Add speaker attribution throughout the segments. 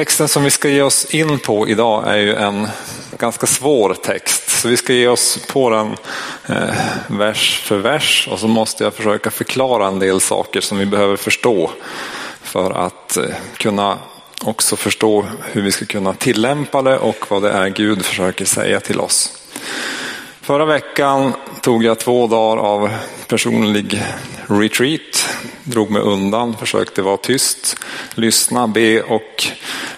Speaker 1: Texten som vi ska ge oss in på idag är ju en ganska svår text. Så vi ska ge oss på den eh, vers för vers och så måste jag försöka förklara en del saker som vi behöver förstå för att eh, kunna också förstå hur vi ska kunna tillämpa det och vad det är Gud försöker säga till oss. Förra veckan tog jag två dagar av personlig retreat, drog mig undan, försökte vara tyst, lyssna, be och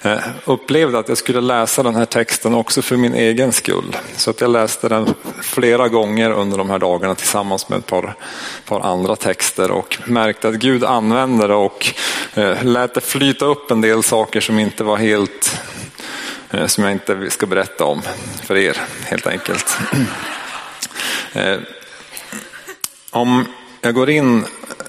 Speaker 1: eh, upplevde att jag skulle läsa den här texten också för min egen skull. Så att jag läste den flera gånger under de här dagarna tillsammans med ett par, par andra texter och märkte att Gud använde det och eh, lät det flyta upp en del saker som inte var helt eh, som jag inte ska berätta om för er helt enkelt. Eh, om jag går in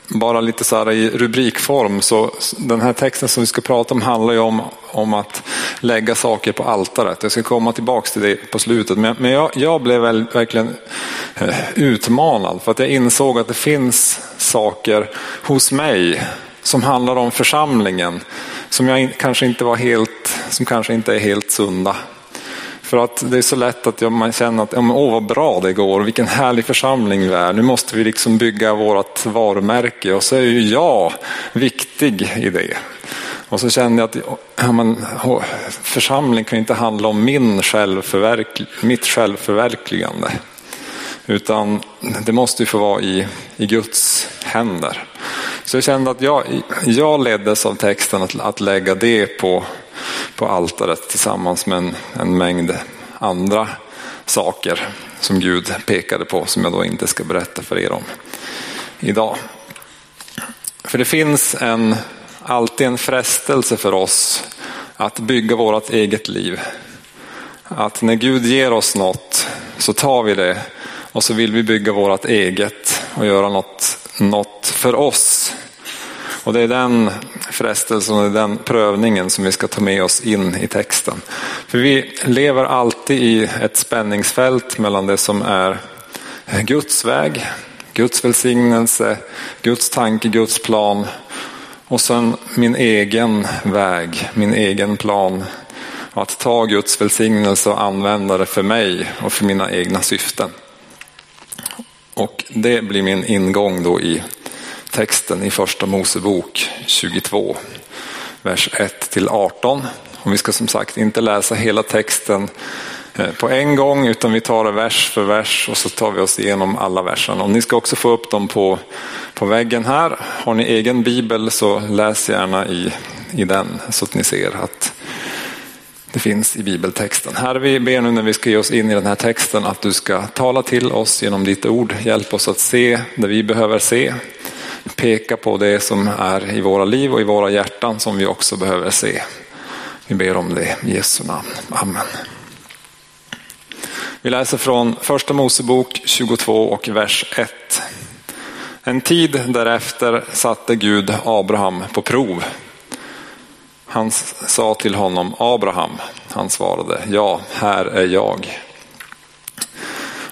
Speaker 1: bara lite så här i rubrikform så den här texten som vi ska prata om handlar ju om, om att lägga saker på altaret. Jag ska komma tillbaks till det på slutet. Men, men jag, jag blev väl, verkligen eh, utmanad för att jag insåg att det finns saker hos mig som handlar om församlingen som jag kanske inte var helt, som kanske inte är helt sunda. För att det är så lätt att man känner att, åh vad bra det går, vilken härlig församling vi är. Nu måste vi liksom bygga vårt varumärke och så är ju jag viktig i det. Och så kände jag att ja, men, församling kan inte handla om min självförverk, mitt självförverkligande. Utan det måste ju få vara i, i Guds händer. Så jag kände att jag, jag leddes av texten att, att lägga det på på altaret tillsammans med en, en mängd andra saker som Gud pekade på som jag då inte ska berätta för er om idag. För det finns en, alltid en frestelse för oss att bygga vårt eget liv. Att när Gud ger oss något så tar vi det och så vill vi bygga vårt eget och göra något, något för oss och det är den frestelsen och den prövningen som vi ska ta med oss in i texten. För vi lever alltid i ett spänningsfält mellan det som är Guds väg, Guds välsignelse, Guds tanke, Guds plan och sen min egen väg, min egen plan. Att ta Guds välsignelse och använda det för mig och för mina egna syften. Och det blir min ingång då i texten i första Mosebok 22, vers 1 till 18. Och vi ska som sagt inte läsa hela texten eh, på en gång utan vi tar det vers för vers och så tar vi oss igenom alla verserna. Och ni ska också få upp dem på, på väggen här. Har ni egen bibel så läs gärna i, i den så att ni ser att det finns i bibeltexten. Herre, vi ber nu när vi ska ge oss in i den här texten att du ska tala till oss genom ditt ord. Hjälp oss att se det vi behöver se peka på det som är i våra liv och i våra hjärtan som vi också behöver se. Vi ber om det i Jesu namn. Amen. Vi läser från första Mosebok 22 och vers 1. En tid därefter satte Gud Abraham på prov. Han sa till honom Abraham. Han svarade ja, här är jag.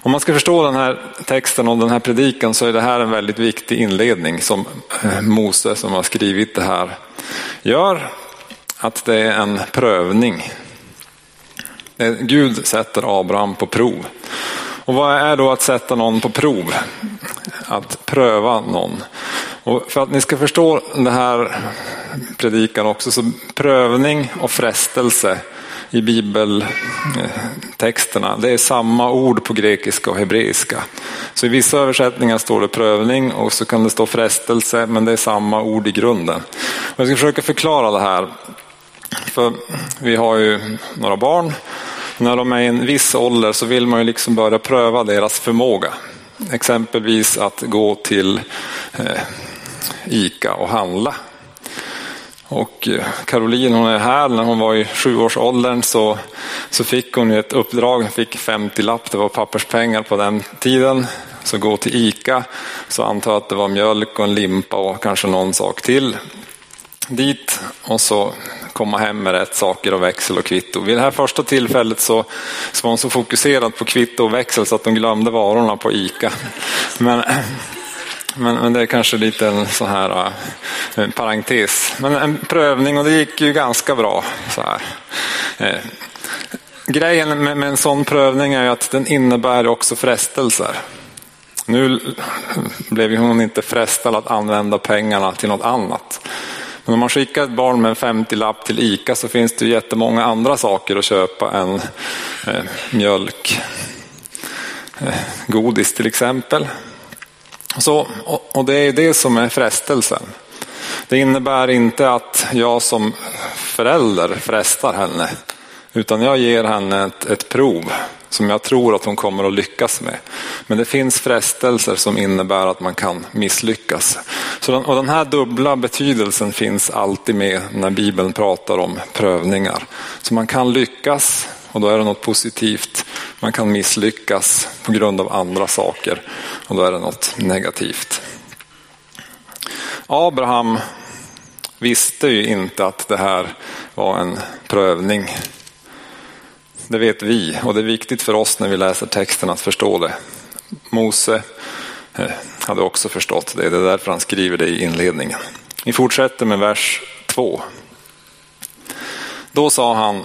Speaker 1: Om man ska förstå den här texten och den här predikan så är det här en väldigt viktig inledning som eh, Mose som har skrivit det här gör. Att det är en prövning. Eh, Gud sätter Abraham på prov. Och vad är då att sätta någon på prov? Att pröva någon. Och för att ni ska förstå den här predikan också så prövning och frestelse i bibeltexterna. Det är samma ord på grekiska och hebreiska. Så i vissa översättningar står det prövning och så kan det stå frestelse men det är samma ord i grunden. Jag ska försöka förklara det här. För vi har ju några barn. När de är i en viss ålder så vill man ju liksom börja pröva deras förmåga. Exempelvis att gå till eh, ICA och handla och eh, Caroline hon är här, när hon var i sjuårsåldern så, så fick hon ett uppdrag, hon fick 50 lapp, det var papperspengar på den tiden. Så gå till ICA, så antar jag att det var mjölk och en limpa och kanske någon sak till. Dit och så komma hem med rätt saker och växel och kvitto. Vid det här första tillfället så, så var hon så fokuserad på kvitto och växel så att hon glömde varorna på ICA. Men men, men, det är kanske lite en sån här äh, en parentes. Men en prövning och det gick ju ganska bra. Så här. Eh. grejen med, med, en sån prövning är att den innebär också frestelser. Nu blev hon inte frestad att använda pengarna till något annat. Men om man skickar ett barn med en 50-lapp till ICA så finns det jättemånga andra saker att köpa än eh, mjölk, eh, godis till exempel. Så, och det är det som är frestelsen. Det innebär inte att jag som förälder frestar henne. Utan jag ger henne ett, ett prov som jag tror att hon kommer att lyckas med. Men det finns frestelser som innebär att man kan misslyckas. Så den, och den här dubbla betydelsen finns alltid med när Bibeln pratar om prövningar. Så man kan lyckas och då är det något positivt. Man kan misslyckas på grund av andra saker och då är det något negativt. Abraham visste ju inte att det här var en prövning. Det vet vi och det är viktigt för oss när vi läser texten att förstå det. Mose eh, hade också förstått det, det är därför han skriver det i inledningen. Vi fortsätter med vers 2. Då sa han,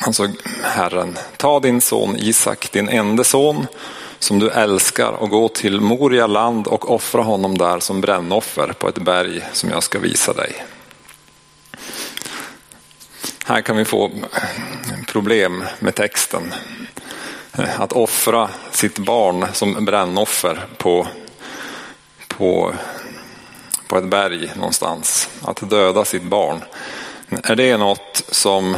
Speaker 1: alltså Herren, ta din son Isak, din enda son, som du älskar och gå till Moria land och offra honom där som brännoffer på ett berg som jag ska visa dig. Här kan vi få problem med texten. Att offra sitt barn som brännoffer på, på, på ett berg någonstans. Att döda sitt barn. Är det något som,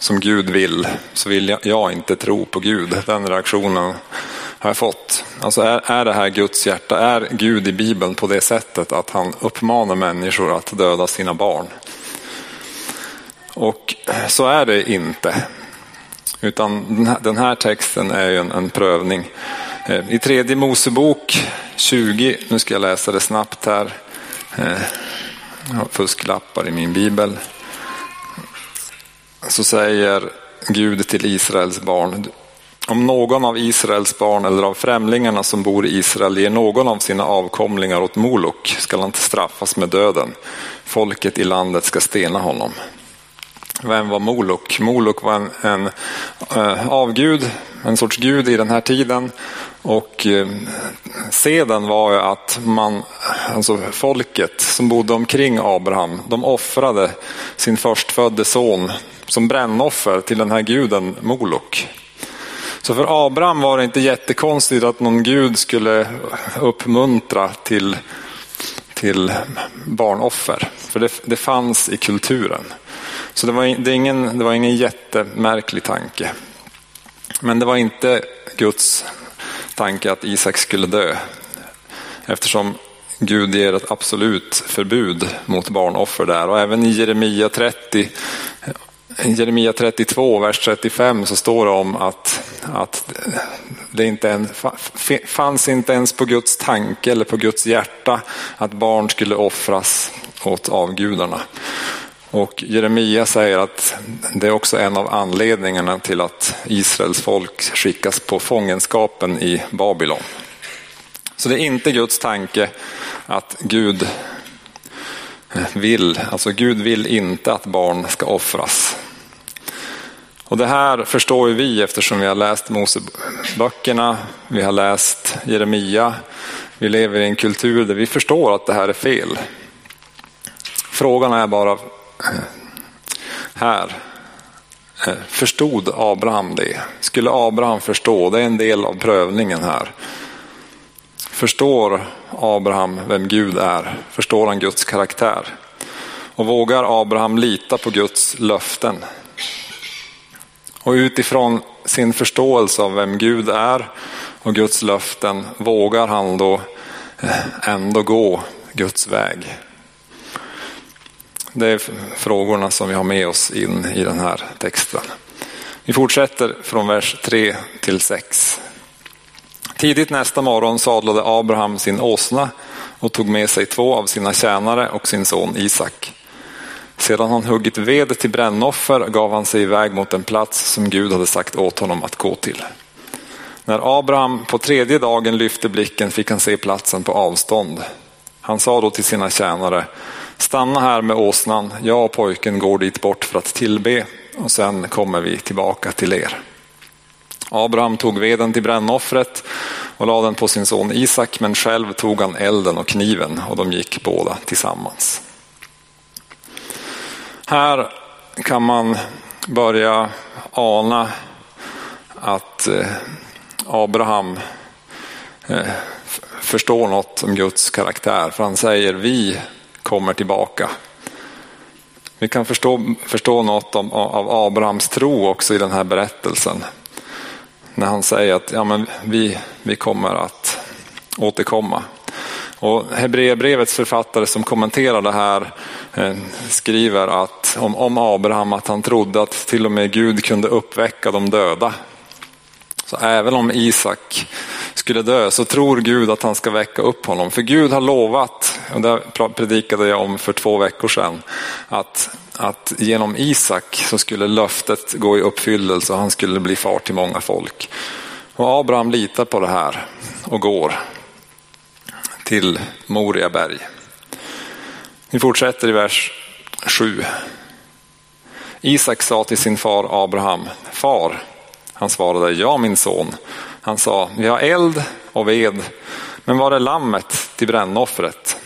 Speaker 1: som Gud vill så vill jag, jag inte tro på Gud. Den reaktionen har jag fått. Alltså är, är det här Guds hjärta? Är Gud i Bibeln på det sättet att han uppmanar människor att döda sina barn? Och så är det inte. Utan den här, texten är en, en prövning. Eh, I tredje Mosebok 20, nu ska jag läsa det snabbt här. Eh, jag har fusklappar i min bibel. Så säger Gud till Israels barn. Om någon av Israels barn eller av främlingarna som bor i Israel ger någon av sina avkomlingar åt Molok skall han inte straffas med döden. Folket i landet ska stena honom. Vem var Molok? Molok var en, en äh, avgud, en sorts gud i den här tiden. Och eh, seden var ju att man, alltså folket som bodde omkring Abraham, de offrade sin förstfödde son som brännoffer till den här guden Molok. Så för Abraham var det inte jättekonstigt att någon gud skulle uppmuntra till, till barnoffer. För det, det fanns i kulturen. Så det var, det, ingen, det var ingen jättemärklig tanke. Men det var inte Guds tanke att Isak skulle dö. Eftersom Gud ger ett absolut förbud mot barnoffer där. Och även i Jeremia 30, Jeremia 32, vers 35 så står det om att, att det inte en, fanns inte ens på Guds tanke eller på Guds hjärta att barn skulle offras åt avgudarna. Och Jeremia säger att det är också en av anledningarna till att Israels folk skickas på fångenskapen i Babylon. Så det är inte Guds tanke att Gud vill, alltså Gud vill inte att barn ska offras. Och det här förstår ju vi eftersom vi har läst Moseböckerna, vi har läst Jeremia, vi lever i en kultur där vi förstår att det här är fel. Frågan är bara Eh, här. Eh, förstod Abraham det? Skulle Abraham förstå? Det är en del av prövningen här. Förstår Abraham vem Gud är? Förstår han Guds karaktär? Och vågar Abraham lita på Guds löften? Och utifrån sin förståelse av vem Gud är och Guds löften vågar han då eh, ändå gå Guds väg. Det är frågorna som vi har med oss in i den här texten. Vi fortsätter från vers 3 till 6. Tidigt nästa morgon sadlade Abraham sin åsna och tog med sig två av sina tjänare och sin son Isak. Sedan han huggit ved till brännoffer gav han sig iväg mot en plats som Gud hade sagt åt honom att gå till. När Abraham på tredje dagen lyfte blicken fick han se platsen på avstånd. Han sa då till sina tjänare, stanna här med åsnan, jag och pojken går dit bort för att tillbe och sen kommer vi tillbaka till er. Abraham tog veden till brännoffret och lade den på sin son Isak, men själv tog han elden och kniven och de gick båda tillsammans. Här kan man börja ana att eh, Abraham eh, förstår något om Guds karaktär, för han säger vi kommer tillbaka. Vi kan förstå, förstå något om, av Abrahams tro också i den här berättelsen. När han säger att ja, men vi, vi kommer att återkomma. Och Hebreerbrevets författare som kommenterar det här eh, skriver att, om, om Abraham att han trodde att till och med Gud kunde uppväcka de döda. Så även om Isak skulle dö så tror Gud att han ska väcka upp honom. För Gud har lovat, och det predikade jag om för två veckor sedan, att, att genom Isak så skulle löftet gå i uppfyllelse och han skulle bli far till många folk. Och Abraham litar på det här och går till Moriaberg. Vi fortsätter i vers 7. Isak sa till sin far Abraham, far, han svarade ja min son. Han sa, vi har eld och ved, men var är lammet till brännoffret?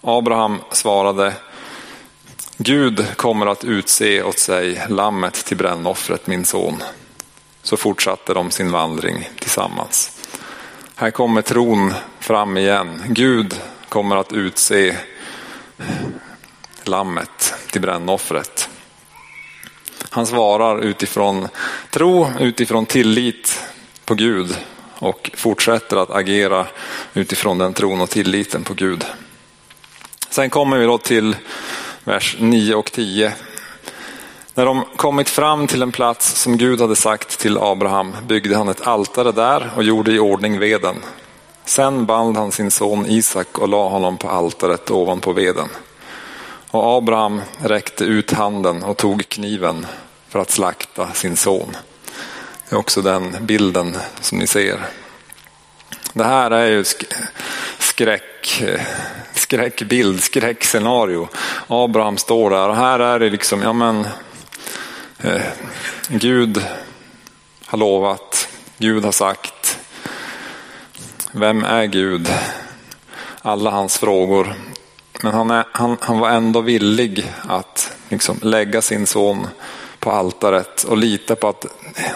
Speaker 1: Abraham svarade, Gud kommer att utse åt sig lammet till brännoffret min son. Så fortsatte de sin vandring tillsammans. Här kommer tron fram igen. Gud kommer att utse lammet till brännoffret. Han svarar utifrån tro, utifrån tillit på Gud och fortsätter att agera utifrån den tron och tilliten på Gud. Sen kommer vi då till vers 9 och 10. När de kommit fram till en plats som Gud hade sagt till Abraham byggde han ett altare där och gjorde i ordning veden. Sen band han sin son Isak och la honom på altaret ovanpå veden. Och Abraham räckte ut handen och tog kniven för att slakta sin son. Det är också den bilden som ni ser. Det här är ju skräck, skräckbild, skräckscenario. Abraham står där och här är det liksom, ja men eh, Gud har lovat, Gud har sagt. Vem är Gud? Alla hans frågor. Men han, är, han, han var ändå villig att liksom lägga sin son på altaret och lita på att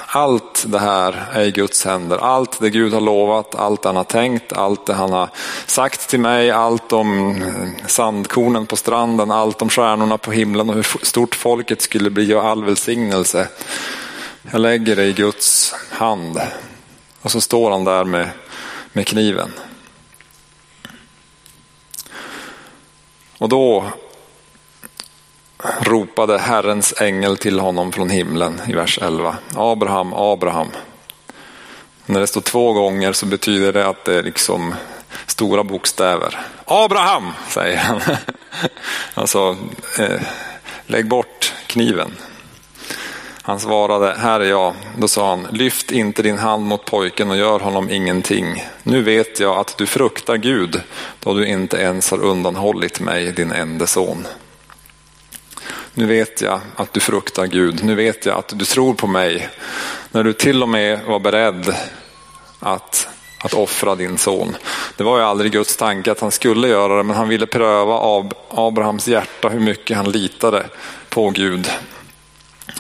Speaker 1: allt det här är i Guds händer. Allt det Gud har lovat, allt han har tänkt, allt det han har sagt till mig, allt om sandkornen på stranden, allt om stjärnorna på himlen och hur stort folket skulle bli och all välsignelse. Jag lägger det i Guds hand. Och så står han där med, med kniven. Och då ropade Herrens ängel till honom från himlen i vers 11. Abraham, Abraham. När det står två gånger så betyder det att det är liksom stora bokstäver. Abraham, säger han. alltså, eh, lägg bort kniven. Han svarade, här är jag. Då sa han, lyft inte din hand mot pojken och gör honom ingenting. Nu vet jag att du fruktar Gud, då du inte ens har undanhållit mig, din enda son. Nu vet jag att du fruktar Gud. Nu vet jag att du tror på mig. När du till och med var beredd att, att offra din son. Det var ju aldrig Guds tanke att han skulle göra det, men han ville pröva av Abrahams hjärta hur mycket han litade på Gud.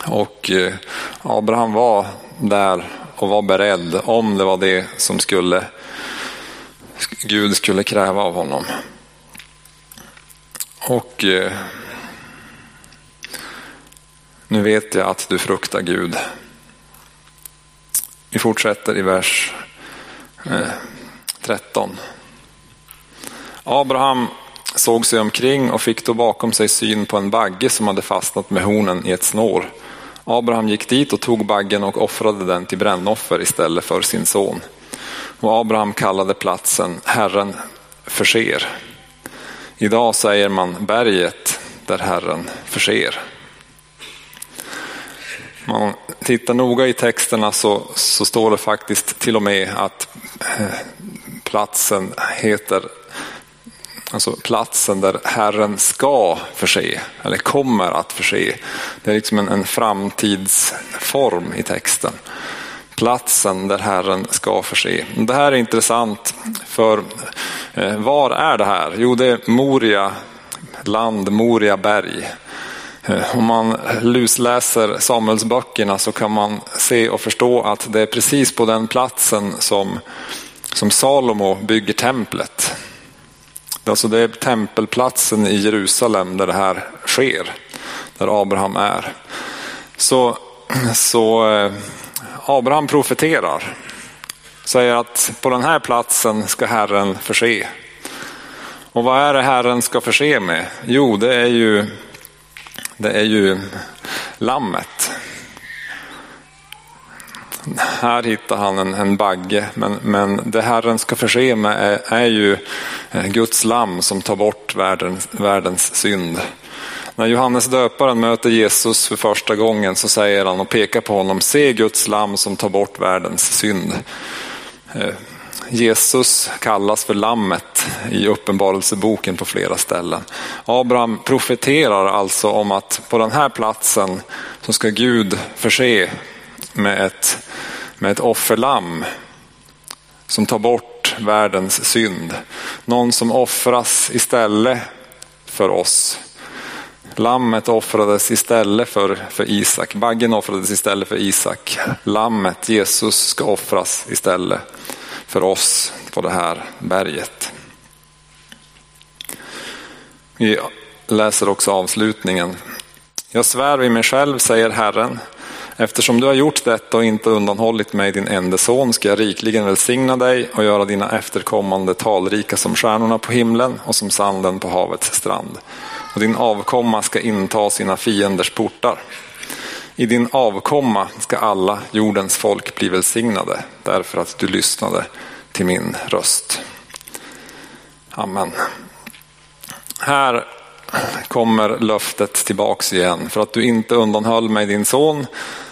Speaker 1: Och eh, Abraham var där och var beredd om det var det som skulle Gud skulle kräva av honom. Och eh, nu vet jag att du fruktar Gud. Vi fortsätter i vers eh, 13. Abraham såg sig omkring och fick då bakom sig syn på en bagge som hade fastnat med hornen i ett snår. Abraham gick dit och tog baggen och offrade den till brännoffer istället för sin son. Och Abraham kallade platsen Herren förser. Idag säger man berget där Herren förser man tittar noga i texterna så, så står det faktiskt till och med att eh, platsen heter Alltså platsen där Herren ska förse, eller kommer att förse. Det är liksom en, en framtidsform i texten. Platsen där Herren ska förse. Det här är intressant för eh, var är det här? Jo, det är Moria land, Moria berg. Eh, om man lusläser Samuelsböckerna så kan man se och förstå att det är precis på den platsen som, som Salomo bygger templet. Alltså det är tempelplatsen i Jerusalem där det här sker, där Abraham är. Så, så eh, Abraham profeterar, säger att på den här platsen ska Herren förse. Och vad är det Herren ska förse med? Jo, det är ju, det är ju lammet. Här hittar han en, en bagge, men, men det Herren ska förse med är, är ju eh, Guds lamm som tar bort världens, världens synd. När Johannes döparen möter Jesus för första gången så säger han och pekar på honom, se Guds lamm som tar bort världens synd. Eh, Jesus kallas för lammet i uppenbarelseboken på flera ställen. Abraham profeterar alltså om att på den här platsen så ska Gud förse med ett, med ett offerlamm som tar bort världens synd. Någon som offras istället för oss. Lammet offrades istället för, för Isak. Baggen offrades istället för Isak. Lammet, Jesus, ska offras istället för oss på det här berget. Vi läser också avslutningen. Jag svär vid mig själv, säger Herren, Eftersom du har gjort detta och inte undanhållit mig din enda son ska jag rikligen välsigna dig och göra dina efterkommande talrika som stjärnorna på himlen och som sanden på havets strand. Och din avkomma ska inta sina fienders portar. I din avkomma ska alla jordens folk bli välsignade därför att du lyssnade till min röst. Amen. Här kommer löftet tillbaks igen. För att du inte undanhöll mig din son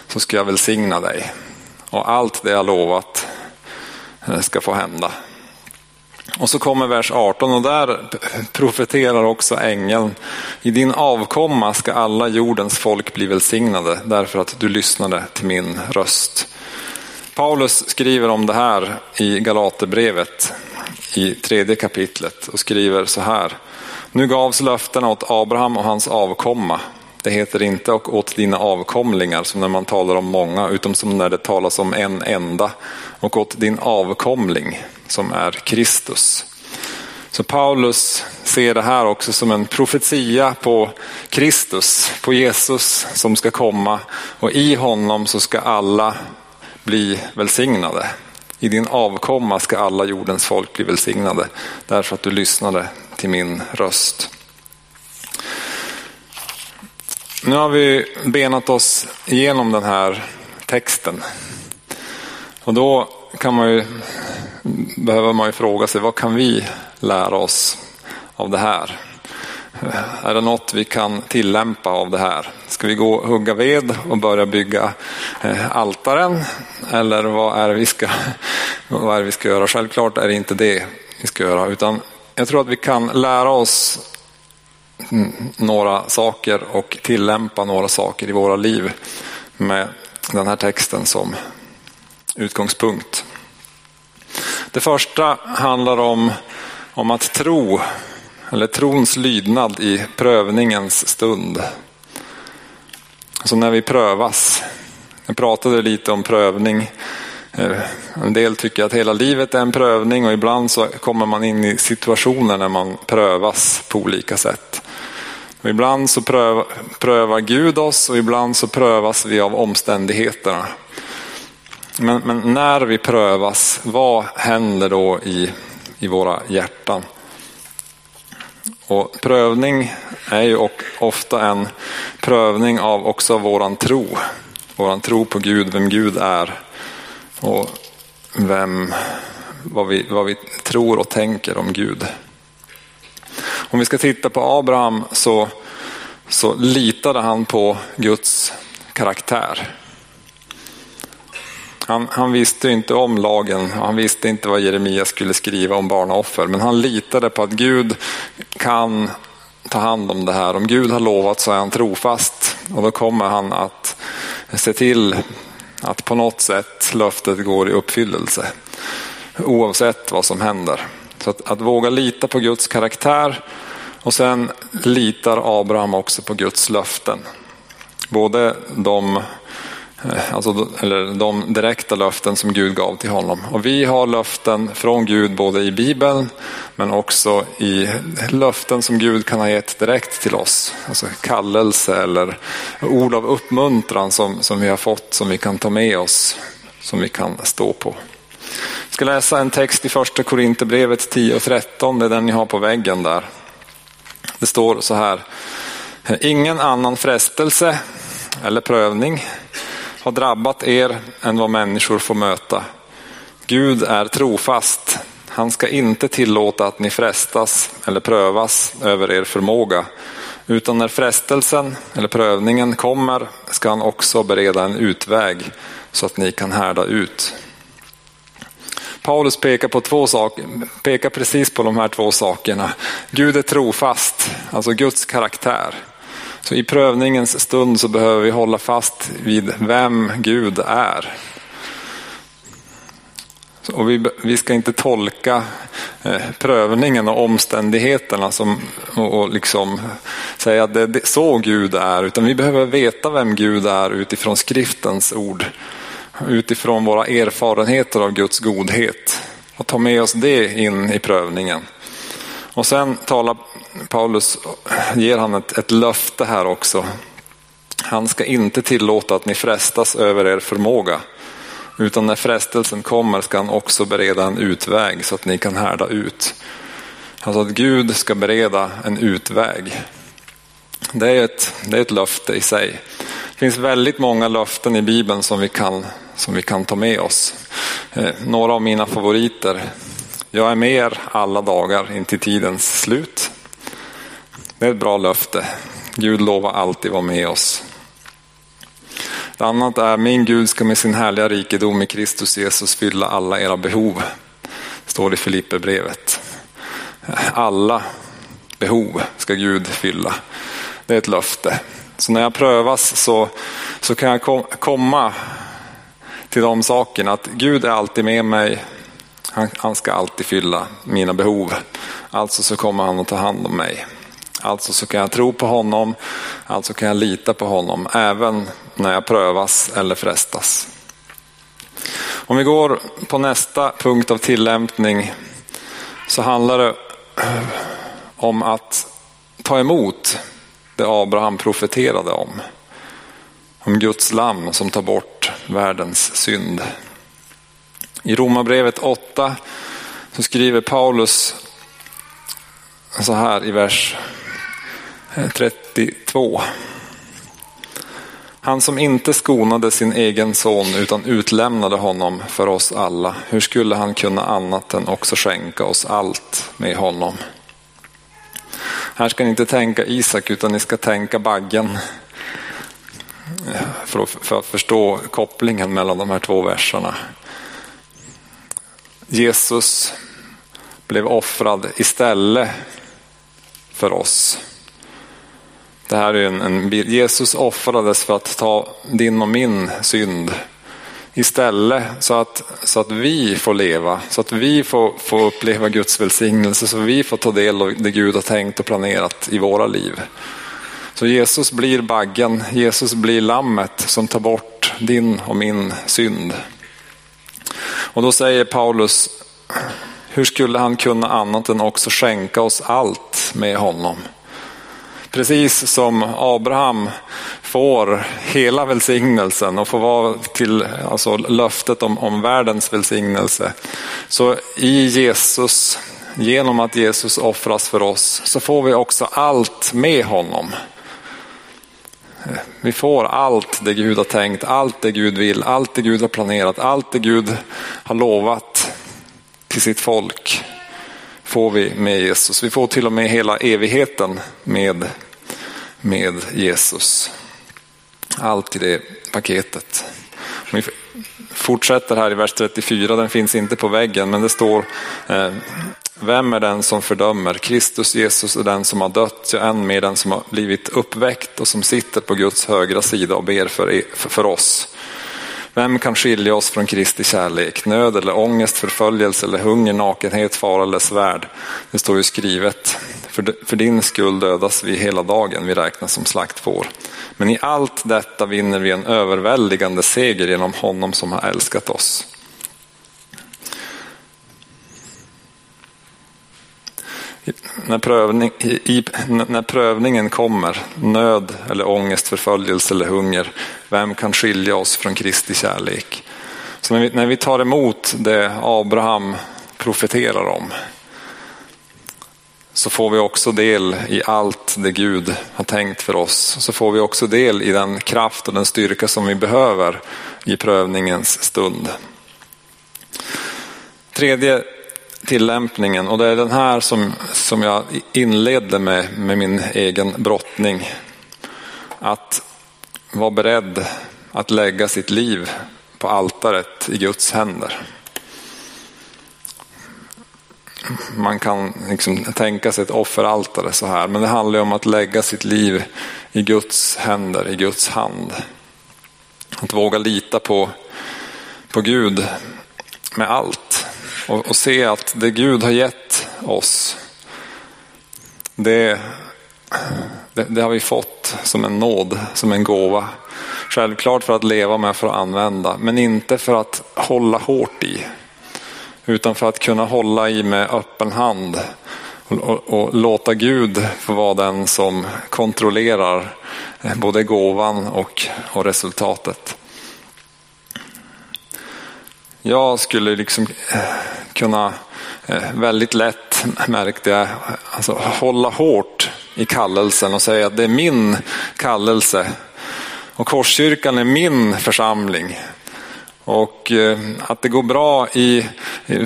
Speaker 1: så ska jag välsigna dig. Och allt det jag lovat eh, ska få hända. Och så kommer vers 18 och där profeterar också ängeln. I din avkomma ska alla jordens folk bli välsignade därför att du lyssnade till min röst. Paulus skriver om det här i Galaterbrevet i tredje kapitlet och skriver så här. Nu gavs löftena åt Abraham och hans avkomma. Det heter inte och åt dina avkomlingar som när man talar om många utan som när det talas om en enda och åt din avkomling som är Kristus. Så Paulus ser det här också som en profetia på Kristus, på Jesus som ska komma och i honom så ska alla bli välsignade. I din avkomma ska alla jordens folk bli välsignade därför att du lyssnade till min röst. Nu har vi benat oss igenom den här texten. Och då kan man ju, behöver man ju fråga sig, vad kan vi lära oss av det här? Är det något vi kan tillämpa av det här? Ska vi gå och hugga ved och börja bygga eh, altaren? Eller vad är, det vi ska, vad är det vi ska göra? Självklart är det inte det vi ska göra, utan jag tror att vi kan lära oss Mm. några saker och tillämpa några saker i våra liv med den här texten som utgångspunkt. Det första handlar om, om att tro, eller trons lydnad i prövningens stund. Så när vi prövas. Jag pratade lite om prövning eh, en del tycker att hela livet är en prövning och ibland så kommer man in i situationer när man prövas på olika sätt. Och ibland så prövar, prövar Gud oss och ibland så prövas vi av omständigheterna. Men, men, när vi prövas, vad händer då i, i våra hjärtan? Och prövning är ju ofta en prövning av också våran tro. Våran tro på Gud, vem Gud är och vem, vad, vi, vad vi tror och tänker om Gud. Om vi ska titta på Abraham så, så litade han på Guds karaktär. Han, han, visste inte om lagen och han visste inte vad Jeremia skulle skriva om barnoffer. Men han litade på att Gud kan ta hand om det här. Om Gud har lovat så är han trofast och då kommer han att se till att på något sätt löftet går i uppfyllelse. Oavsett vad som händer. Så att, att våga lita på Guds karaktär och sen litar Abraham också på Guds löften. Både de, eh, alltså, eller de direkta löften som Gud gav till honom. Och vi har löften från Gud både i Bibeln men också i löften som Gud kan ha gett direkt till oss. Alltså kallelse eller ord av uppmuntran som, som vi har fått som vi kan ta med oss, som vi kan stå på. Jag ska läsa en text i första Korinthierbrevet 10 och 13, det är den ni har på väggen där. Det står så här. Ingen annan frestelse eller prövning har drabbat er än vad människor får möta. Gud är trofast. Han ska inte tillåta att ni frestas eller prövas över er förmåga. Utan när frestelsen eller prövningen kommer ska han också bereda en utväg så att ni kan härda ut. Paulus pekar på två saker, pekar precis på de här två sakerna. Gud är trofast, alltså Guds karaktär. Så i prövningens stund så behöver vi hålla fast vid vem Gud är. Och vi, vi ska inte tolka eh, prövningen och omständigheterna som, och, och liksom säga att det är så Gud är, utan vi behöver veta vem Gud är utifrån skriftens ord utifrån våra erfarenheter av Guds godhet och ta med oss det in i prövningen. Och sen talar Paulus, ger han ett, ett löfte här också. Han ska inte tillåta att ni frestas över er förmåga. Utan när frestelsen kommer ska han också bereda en utväg så att ni kan härda ut. Alltså att Gud ska bereda en utväg. Det är ett, det är ett löfte i sig. Det finns väldigt många löften i Bibeln som vi kan, som vi kan ta med oss. Eh, några av mina favoriter. Jag är med er alla dagar in till tidens slut. Det är ett bra löfte. Gud lovar alltid vara med oss. Det annat är min Gud ska med sin härliga rikedom i Kristus Jesus fylla alla era behov. Står det i Filipperbrevet. Alla behov ska Gud fylla. Det är ett löfte. Så när jag prövas så, så kan jag kom, komma till de sakerna att Gud är alltid med mig. Han, han ska alltid fylla mina behov. Alltså så kommer han att ta hand om mig. Alltså så kan jag tro på honom, alltså kan jag lita på honom även när jag prövas eller frestas. Om vi går på nästa punkt av tillämpning så handlar det om att ta emot det Abraham profeterade om. Om Guds lamm som tar bort världens synd. I Romarbrevet 8 så skriver Paulus så här i vers 32. Han som inte skonade sin egen son utan utlämnade honom för oss alla. Hur skulle han kunna annat än också skänka oss allt med honom? Här ska ni inte tänka Isak utan ni ska tänka baggen. För att, för att förstå kopplingen mellan de här två verserna. Jesus blev offrad istället för oss. Det här är en, en Jesus offrades för att ta din och min synd istället så att, så att vi får leva, så att vi får, får uppleva Guds välsignelse, så att vi får ta del av det Gud har tänkt och planerat i våra liv. Så Jesus blir baggen, Jesus blir lammet som tar bort din och min synd. Och då säger Paulus, hur skulle han kunna annat än också skänka oss allt med honom? Precis som Abraham får hela välsignelsen och får vara till alltså löftet om, om världens välsignelse. Så i Jesus, genom att Jesus offras för oss, så får vi också allt med honom. Vi får allt det Gud har tänkt, allt det Gud vill, allt det Gud har planerat, allt det Gud har lovat till sitt folk får vi med Jesus. Vi får till och med hela evigheten med, med Jesus. Allt i det paketet. Vi fortsätter här i vers 34, den finns inte på väggen, men det står eh, vem är den som fördömer? Kristus Jesus är den som har dött, ja än mer den som har blivit uppväckt och som sitter på Guds högra sida och ber för, för oss. Vem kan skilja oss från Kristi kärlek? Nöd eller ångest, förföljelse eller hunger, nakenhet, fara eller svärd? Det står ju skrivet. För, för din skull dödas vi hela dagen, vi räknas som slaktfår. Men i allt detta vinner vi en överväldigande seger genom honom som har älskat oss. När, prövning, i, när prövningen kommer, nöd eller ångest, förföljelse eller hunger, vem kan skilja oss från Kristi kärlek? Så när vi, när vi tar emot det Abraham profeterar om, så får vi också del i allt det Gud har tänkt för oss. Så får vi också del i den kraft och den styrka som vi behöver i prövningens stund. Tredje tillämpningen och det är den här som, som jag inledde med, med min egen brottning. Att vara beredd att lägga sitt liv på altaret i Guds händer. Man kan liksom tänka sig ett offeraltare så här, men det handlar om att lägga sitt liv i Guds händer, i Guds hand. Att våga lita på, på Gud med allt och, och se att det Gud har gett oss, det, det, det, har vi fått som en nåd, som en gåva. Självklart för att leva med, för att använda, men inte för att hålla hårt i. Utan för att kunna hålla i med öppen hand och, och, och låta Gud få vara den som kontrollerar både gåvan och, och resultatet. Jag skulle liksom eh, kunna eh, väldigt lätt, märkte jag, alltså hålla hårt i kallelsen och säga att det är min kallelse. Och Korskyrkan är min församling. Och eh, att det går bra i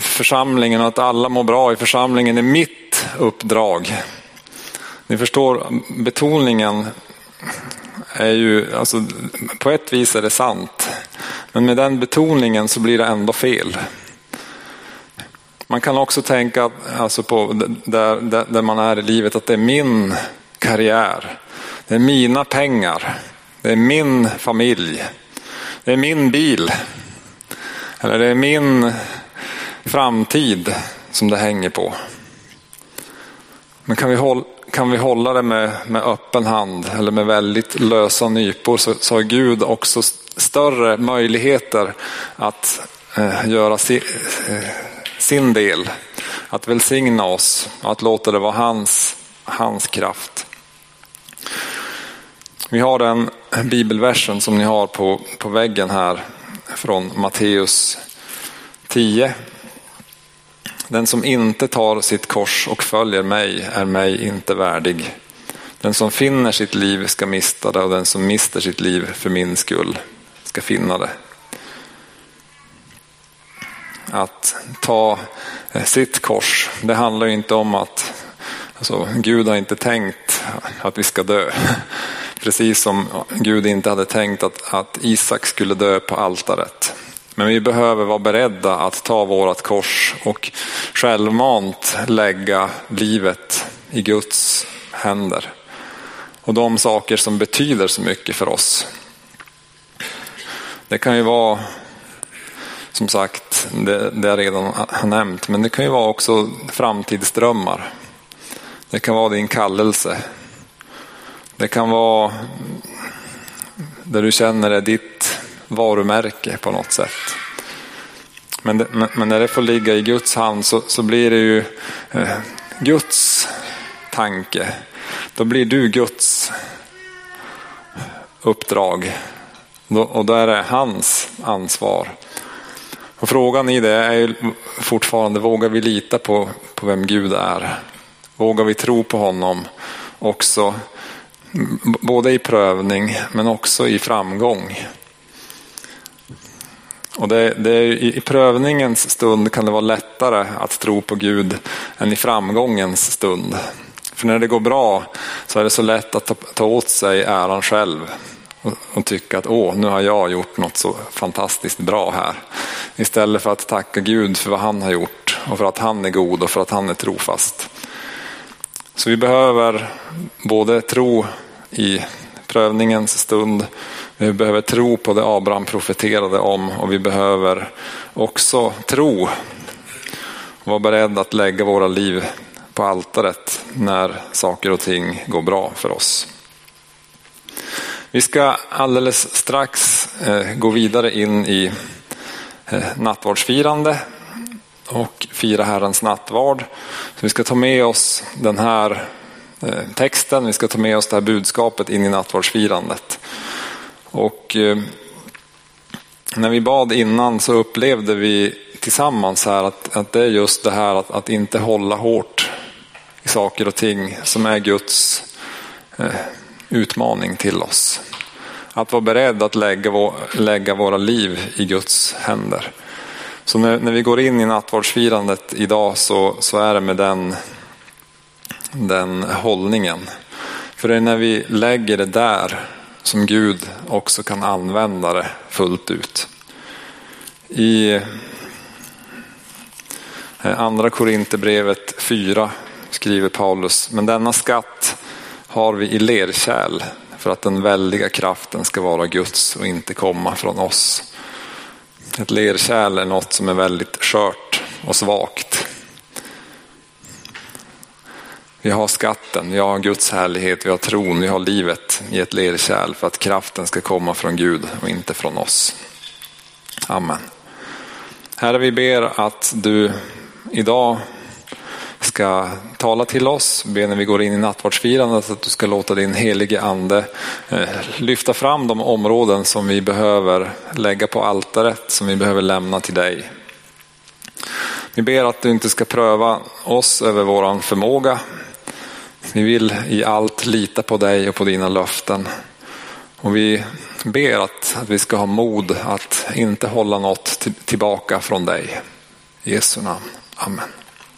Speaker 1: församlingen och att alla mår bra i församlingen är mitt uppdrag. Ni förstår, betoningen är ju, alltså, på ett vis är det sant. Men med den betoningen så blir det ändå fel. Man kan också tänka alltså på där, där, där man är i livet att det är min karriär. Det är mina pengar. Det är min familj. Det är min bil. Eller det är min framtid som det hänger på. Men kan vi hålla, kan vi hålla det med, med öppen hand eller med väldigt lösa nypor så, så har Gud också större möjligheter att eh, göra eh, sin del. Att välsigna oss, att låta det vara hans, hans kraft. Vi har den bibelversen som ni har på, på väggen här från Matteus 10. Den som inte tar sitt kors och följer mig är mig inte värdig. Den som finner sitt liv ska mista det och den som mister sitt liv för min skull ska finna det. Att ta eh, sitt kors, det handlar inte om att alltså, Gud har inte tänkt att vi ska dö. Precis som Gud inte hade tänkt att, att Isak skulle dö på altaret. Men vi behöver vara beredda att ta vårt kors och självmant lägga livet i Guds händer. Och de saker som betyder så mycket för oss. Det kan ju vara, som sagt, det, det jag redan har nämnt, men det kan ju vara också framtidsdrömmar. Det kan vara din kallelse. Det kan vara där du känner det ditt varumärke på något sätt. Men, det, men, när det får ligga i Guds hand så, så blir det ju eh, Guds tanke. Då blir du Guds uppdrag. Och då är det hans ansvar. Och frågan i det är ju fortfarande, vågar vi lita på, på vem Gud är? Vågar vi tro på honom också, både i prövning men också i framgång? Och det, det är, I prövningens stund kan det vara lättare att tro på Gud än i framgångens stund. För när det går bra så är det så lätt att ta, ta åt sig äran själv och, tycka att åh, nu har jag gjort något så fantastiskt bra här. Istället för att tacka Gud för vad han har gjort och för att han är god och för att han är trofast. Så vi behöver både tro i prövningens stund, vi behöver tro på det Abraham profeterade om och vi behöver också tro och vara beredda att lägga våra liv på altaret när saker och ting går bra för oss. Vi ska alldeles strax eh, gå vidare in i eh, nattvardsfirande och fira Herrens nattvard. Så vi ska ta med oss den här eh, texten, vi ska ta med oss det här budskapet in i nattvardsfirandet. Och när vi bad innan så upplevde vi tillsammans här att, att det är just det här att, att inte hålla hårt i saker och ting som är Guds utmaning till oss. Att vara beredd att lägga, vår, lägga våra liv i Guds händer. Så när, när vi går in i nattvardsfirandet idag så, så är det med den, den hållningen. För det är när vi lägger det där som Gud också kan använda det fullt ut. I eh, andra Korinthierbrevet 4 skriver Paulus, men denna skatt har vi i lerkärl för att den väldiga kraften ska vara Guds och inte komma från oss. Ett lerkärl är något som är väldigt skört och svagt. Vi har skatten, vi har Guds härlighet, vi har tron, vi har livet i ett lerkärl för att kraften ska komma från Gud och inte från oss. Amen. Herre, vi ber att du idag ska tala till oss. Be när vi går in i nattvardsfirandet att du ska låta din helige ande eh, lyfta fram de områden som vi behöver lägga på altaret, som vi behöver lämna till dig. Vi ber att du inte ska pröva oss över våran förmåga. Vi vill i allt lita på dig och på dina löften. Och vi ber att, att vi ska ha mod att inte hålla något tillbaka från dig. I Jesu namn. Amen.